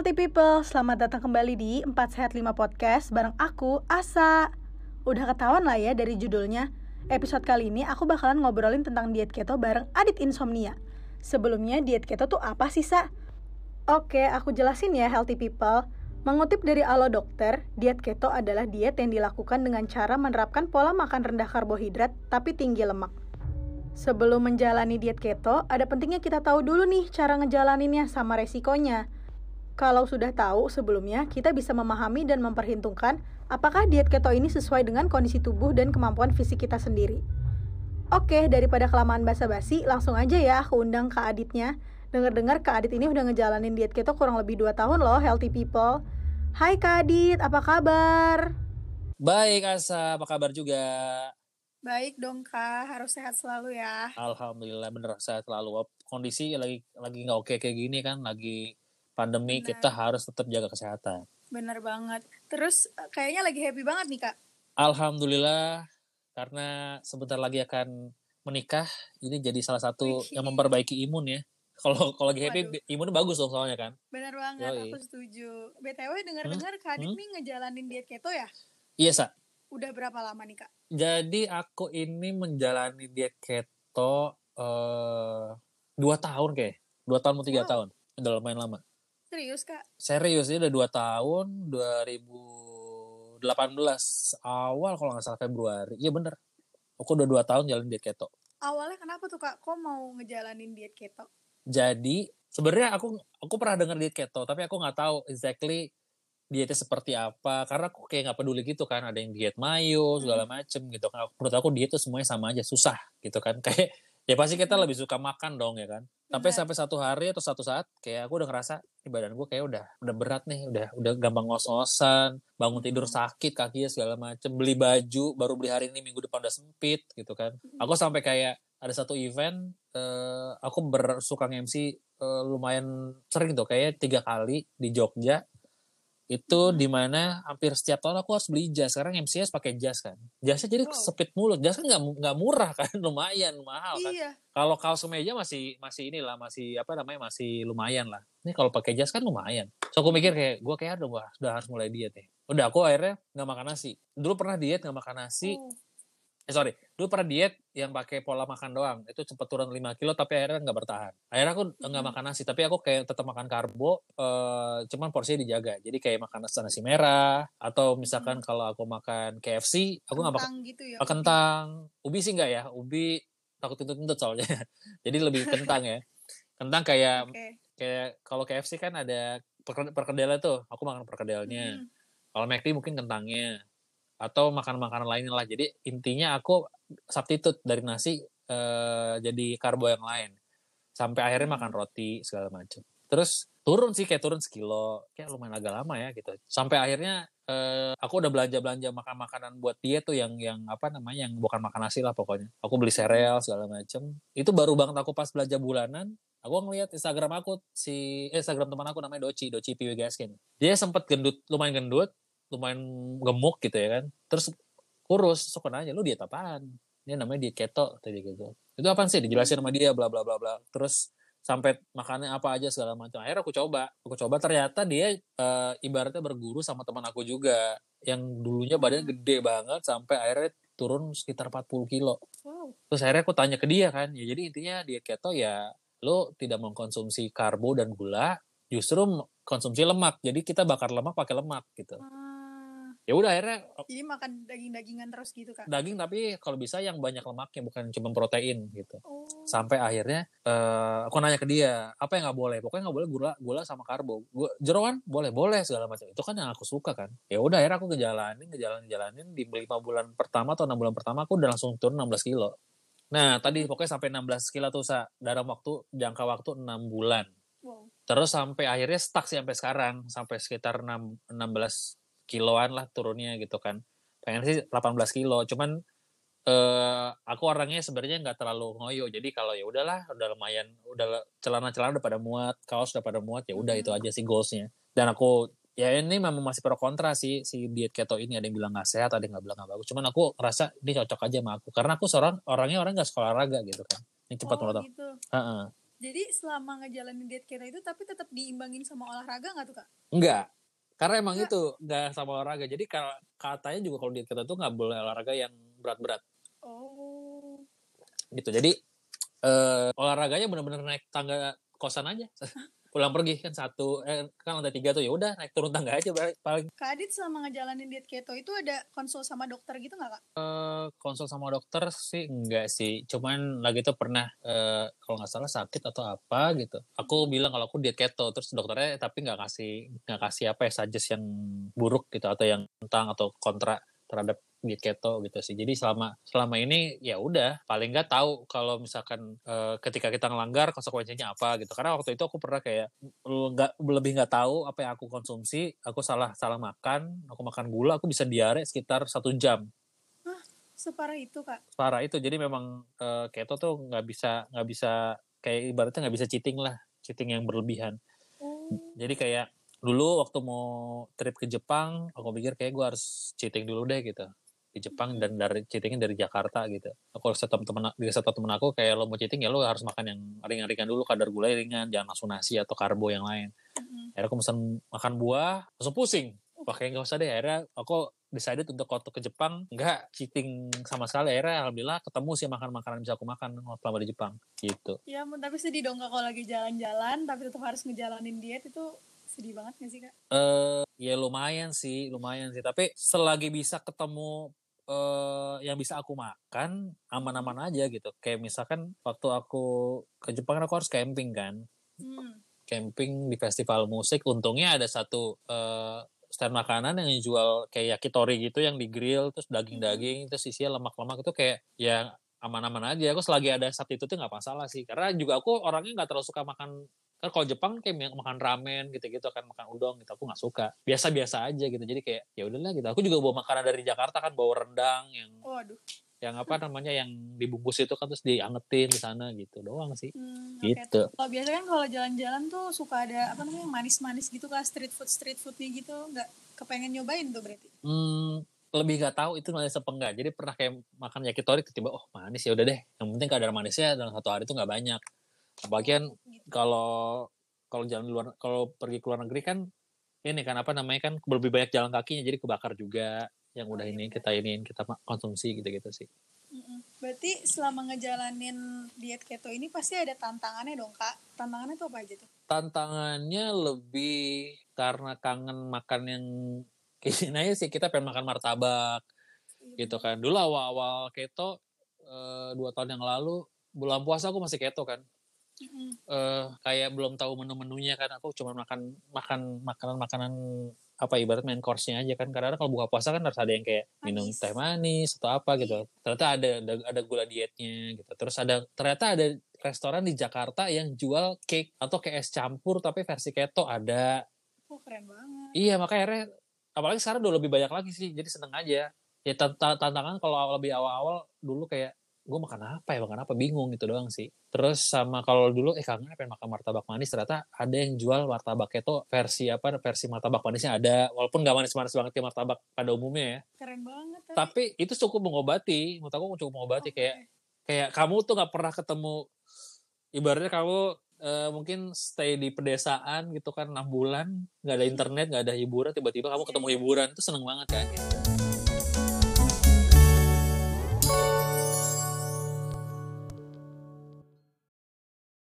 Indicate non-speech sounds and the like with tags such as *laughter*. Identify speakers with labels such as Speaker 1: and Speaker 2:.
Speaker 1: healthy people, selamat datang kembali di 4 Sehat 5 Podcast bareng aku, Asa. Udah ketahuan lah ya dari judulnya. Episode kali ini aku bakalan ngobrolin tentang diet keto bareng Adit Insomnia. Sebelumnya diet keto tuh apa sih, Sa? Oke, aku jelasin ya healthy people. Mengutip dari Alo Dokter, diet keto adalah diet yang dilakukan dengan cara menerapkan pola makan rendah karbohidrat tapi tinggi lemak. Sebelum menjalani diet keto, ada pentingnya kita tahu dulu nih cara ngejalaninnya sama resikonya. Kalau sudah tahu sebelumnya, kita bisa memahami dan memperhitungkan apakah diet keto ini sesuai dengan kondisi tubuh dan kemampuan fisik kita sendiri. Oke, daripada kelamaan basa-basi, langsung aja ya aku undang Kak Aditnya. Dengar-dengar Kak Adit ini udah ngejalanin diet keto kurang lebih 2 tahun loh, healthy people. Hai Kak Adit, apa kabar?
Speaker 2: Baik Asa, apa kabar juga?
Speaker 1: Baik dong kak, harus sehat selalu ya.
Speaker 2: Alhamdulillah bener sehat selalu. Kondisi lagi lagi nggak oke kayak gini kan, lagi pandemi Bener. kita harus tetap jaga kesehatan.
Speaker 1: Bener banget. Terus eh, kayaknya lagi happy banget nih kak.
Speaker 2: Alhamdulillah karena sebentar lagi akan menikah. Ini jadi salah satu Wih. yang memperbaiki imun ya. *laughs* Kalau kalau lagi happy Waduh. imunnya bagus dong soalnya kan.
Speaker 1: Bener banget, Yoi. aku setuju. BTW dengar-dengar hmm? Kak Adit hmm? nih ngejalanin diet keto ya?
Speaker 2: Iya, Sa.
Speaker 1: Udah berapa lama nih, Kak?
Speaker 2: Jadi aku ini menjalani diet keto uh, dua tahun kayak, dua tahun mau tiga wow. tahun, udah lumayan lama.
Speaker 1: Serius kak?
Speaker 2: Serius ini udah dua tahun, 2018 awal kalau nggak salah Februari, iya bener. Aku udah dua tahun jalan diet keto.
Speaker 1: Awalnya kenapa tuh kak? Kok mau ngejalanin diet keto?
Speaker 2: Jadi sebenarnya aku aku pernah dengar diet keto, tapi aku nggak tahu exactly dietnya seperti apa karena aku kayak nggak peduli gitu kan ada yang diet mayo segala hmm. macem gitu kan menurut aku diet tuh semuanya sama aja susah gitu kan *laughs* kayak ya pasti kita lebih suka makan dong ya kan tapi sampai satu hari atau satu saat kayak aku udah ngerasa di badan gue kayak udah udah berat nih udah udah gampang ngos-ngosan bangun tidur hmm. sakit kakinya segala macem beli baju baru beli hari ini minggu depan udah sempit gitu kan. Aku sampai kayak ada satu event uh, aku bersuka MC uh, lumayan sering tuh kayak tiga kali di Jogja itu hmm. di mana hampir setiap tahun aku harus beli jas. Sekarang MCS pakai jas kan. Jasnya jadi wow. sepit mulut. Jas kan nggak nggak murah kan. *laughs* Lumayan mahal kan. Iya. kalau kaos kemeja masih masih inilah masih apa namanya masih lumayan lah. Ini kalau pakai jas kan lumayan. So aku mikir kayak gue kayak udah harus mulai diet nih. Udah aku akhirnya nggak makan nasi. Dulu pernah diet nggak makan nasi. Oh eh sorry. Dulu pernah diet yang pakai pola makan doang. Itu cepet turun 5 kilo tapi akhirnya nggak bertahan. Akhirnya aku nggak makan nasi tapi aku kayak tetap makan karbo uh, cuman porsinya dijaga. Jadi kayak makan nasi, nasi merah atau misalkan hmm. kalau aku makan KFC aku nggak makan gitu ya, kentang. Ubi sih nggak ya? Ubi takut kentut-kentut soalnya. *laughs* Jadi lebih kentang ya. Kentang kayak okay. kayak kalau KFC kan ada perkedel tuh. Aku makan perkedelnya. Hmm. kalau McD mungkin kentangnya atau makanan-makanan lainnya lah. Jadi intinya aku substitute dari nasi uh, jadi karbo yang lain. Sampai akhirnya hmm. makan roti segala macam. Terus turun sih kayak turun sekilo, kayak lumayan agak lama ya gitu. Sampai akhirnya uh, aku udah belanja-belanja makan makanan buat dia tuh yang yang apa namanya yang bukan makan nasi lah pokoknya. Aku beli sereal segala macam. Itu baru banget aku pas belanja bulanan, aku ngeliat Instagram aku si eh, Instagram teman aku namanya Doci, Doci Piwi Gaskin. Dia sempet gendut, lumayan gendut, lumayan gemuk gitu ya kan. Terus kurus so nanya lu diet apaan? Ini namanya diet keto tadi gitu itu apa sih? Dijelasin sama dia bla bla bla bla. Terus sampai makannya apa aja segala macam. Akhirnya aku coba. Aku coba ternyata dia e, ibaratnya berguru sama teman aku juga yang dulunya badannya gede banget sampai akhirnya turun sekitar 40 kilo. Wow. terus akhirnya aku tanya ke dia kan ya jadi intinya diet keto ya lo tidak mengkonsumsi karbo dan gula justru konsumsi lemak. Jadi kita bakar lemak pakai lemak gitu. Hmm ya udah akhirnya
Speaker 1: jadi makan daging-dagingan terus gitu kan
Speaker 2: daging tapi kalau bisa yang banyak lemaknya bukan cuma protein gitu. Oh. sampai akhirnya uh, aku nanya ke dia apa yang nggak boleh? Pokoknya nggak boleh gula gula sama karbo. Gua, jeroan boleh boleh segala macam. Itu kan yang aku suka kan. Ya udah akhirnya aku ngejalanin ngejalanin ngejalanin di lima bulan pertama atau enam bulan pertama aku udah langsung turun 16 kilo. Nah tadi pokoknya sampai 16 kilo tuh sa dalam waktu jangka waktu enam bulan. Wow. terus sampai akhirnya stuck sih sampai sekarang sampai sekitar 6, 16 kiloan lah turunnya gitu kan pengen sih 18 kilo cuman eh, aku orangnya sebenarnya nggak terlalu ngoyo jadi kalau ya udahlah udah lumayan udah celana-celana udah pada muat kaos udah pada muat ya udah itu hmm. aja sih goalsnya dan aku ya ini memang masih pro kontra sih si diet keto ini ada yang bilang nggak sehat ada yang nggak bilang nggak bagus cuman aku ngerasa ini cocok aja sama aku karena aku seorang orangnya orang nggak sekolah olahraga gitu kan ini cepat oh, menurut aku gitu. uh -uh.
Speaker 1: Jadi selama ngejalanin diet keto itu tapi tetap diimbangin sama olahraga nggak tuh kak?
Speaker 2: Enggak. Karena emang Enggak. itu nggak sama olahraga. Jadi katanya juga kalau diet keto tuh nggak boleh olahraga yang berat-berat. Oh. Gitu. Jadi uh, olahraganya benar-benar naik tangga kosan aja. *laughs* pulang pergi kan satu eh, kan lantai tiga tuh ya udah naik turun tangga aja paling
Speaker 1: Kak Adit selama ngejalanin diet keto itu ada konsul sama dokter gitu nggak kak?
Speaker 2: Uh, konsul sama dokter sih enggak sih cuman lagi tuh pernah uh, kalau nggak salah sakit atau apa gitu aku bilang kalau aku diet keto terus dokternya tapi nggak kasih nggak kasih apa ya suggest yang buruk gitu atau yang tentang atau kontra terhadap diet keto gitu sih. Jadi selama selama ini ya udah paling nggak tahu kalau misalkan e, ketika kita ngelanggar konsekuensinya apa gitu. Karena waktu itu aku pernah kayak nggak lebih nggak tahu apa yang aku konsumsi. Aku salah salah makan, aku makan gula, aku bisa diare sekitar satu jam.
Speaker 1: Hah, separah itu kak?
Speaker 2: Separah itu. Jadi memang e, keto tuh nggak bisa nggak bisa kayak ibaratnya nggak bisa cheating lah, cheating yang berlebihan. Oh. Jadi kayak dulu waktu mau trip ke Jepang aku pikir kayak gue harus cheating dulu deh gitu di Jepang dan dari cheatingnya dari Jakarta gitu. Aku harus teman di satu temen aku kayak lo mau cheating ya lo harus makan yang ringan-ringan dulu kadar gula ringan, jangan langsung nasi atau karbo yang lain. Mm-hmm. Akhirnya aku pesan makan buah, langsung pusing. Pakai nggak usah deh. Akhirnya aku decided untuk waktu ke Jepang nggak cheating sama sekali. Akhirnya alhamdulillah ketemu sih makan makanan bisa aku makan selama di Jepang gitu.
Speaker 1: Ya, tapi sedih dong kalau lagi jalan-jalan tapi tetap harus ngejalanin diet itu sedih banget gak sih kak?
Speaker 2: Eh uh, ya lumayan sih, lumayan sih. Tapi selagi bisa ketemu uh, yang bisa aku makan aman-aman aja gitu. Kayak misalkan waktu aku ke Jepang kan aku harus camping kan. Hmm. Camping di festival musik. Untungnya ada satu uh, stand makanan yang jual kayak yakitori gitu yang di grill terus daging-daging hmm. terus isinya lemak-lemak itu kayak ya aman-aman aja. Aku selagi ada saat itu tuh nggak masalah sih. Karena juga aku orangnya nggak terlalu suka makan kan kalau Jepang kayak makan ramen gitu-gitu kan makan udang gitu aku nggak suka. Biasa-biasa aja gitu. Jadi kayak ya udahlah gitu. Aku juga bawa makanan dari Jakarta kan bawa rendang yang oh, aduh. yang apa namanya yang dibungkus itu kan terus diangetin di sana gitu doang sih. Hmm, gitu.
Speaker 1: Okay. kalau biasa kan kalau jalan-jalan tuh suka ada apa namanya manis-manis gitu kan street food street foodnya gitu. Nggak kepengen nyobain tuh berarti?
Speaker 2: Hmm, lebih gak tahu itu manis apa enggak jadi pernah kayak makan yakitori tiba oh manis. Ya udah deh. Yang penting kadar manisnya dalam satu hari itu nggak banyak. Bagian kalau kalau jalan luar kalau pergi ke luar negeri kan ini kan apa namanya kan lebih banyak jalan kakinya jadi kebakar juga yang udah ini kita ini kita konsumsi gitu-gitu sih.
Speaker 1: Berarti selama ngejalanin diet keto ini pasti ada tantangannya dong kak. Tantangannya tuh apa aja tuh?
Speaker 2: Tantangannya lebih karena kangen makan yang *laughs* kayak sih kita pengen makan martabak iya, gitu kan. Dulu awal-awal keto eh, dua tahun yang lalu bulan puasa aku masih keto kan uh, kayak belum tahu menu-menunya kan. Aku cuma makan makan makanan-makanan apa ibarat main course-nya aja kan. Karena kalau buka puasa kan harus ada yang kayak minum manis. teh manis atau apa gitu. Ternyata ada, ada ada gula dietnya gitu. Terus ada ternyata ada restoran di Jakarta yang jual cake atau kayak es campur tapi versi keto. Ada.
Speaker 1: Oh keren banget.
Speaker 2: Iya makanya akhirnya apalagi sekarang udah lebih banyak lagi sih. Jadi seneng aja. Ya tantangan kalau lebih awal-awal dulu kayak gue makan apa ya? Makan apa? Bingung gitu doang sih. Terus sama kalau dulu eh kangen pengen makan martabak manis? Ternyata ada yang jual martabak itu versi apa versi martabak manisnya ada walaupun gak manis-manis banget kayak martabak pada umumnya ya.
Speaker 1: Keren banget
Speaker 2: tapi, tapi itu cukup mengobati menurut aku cukup mengobati okay. kayak kayak kamu tuh nggak pernah ketemu ibaratnya kamu uh, mungkin stay di pedesaan gitu kan enam bulan nggak ada internet nggak ada hiburan tiba-tiba kamu ketemu hiburan itu seneng banget kan? Gitu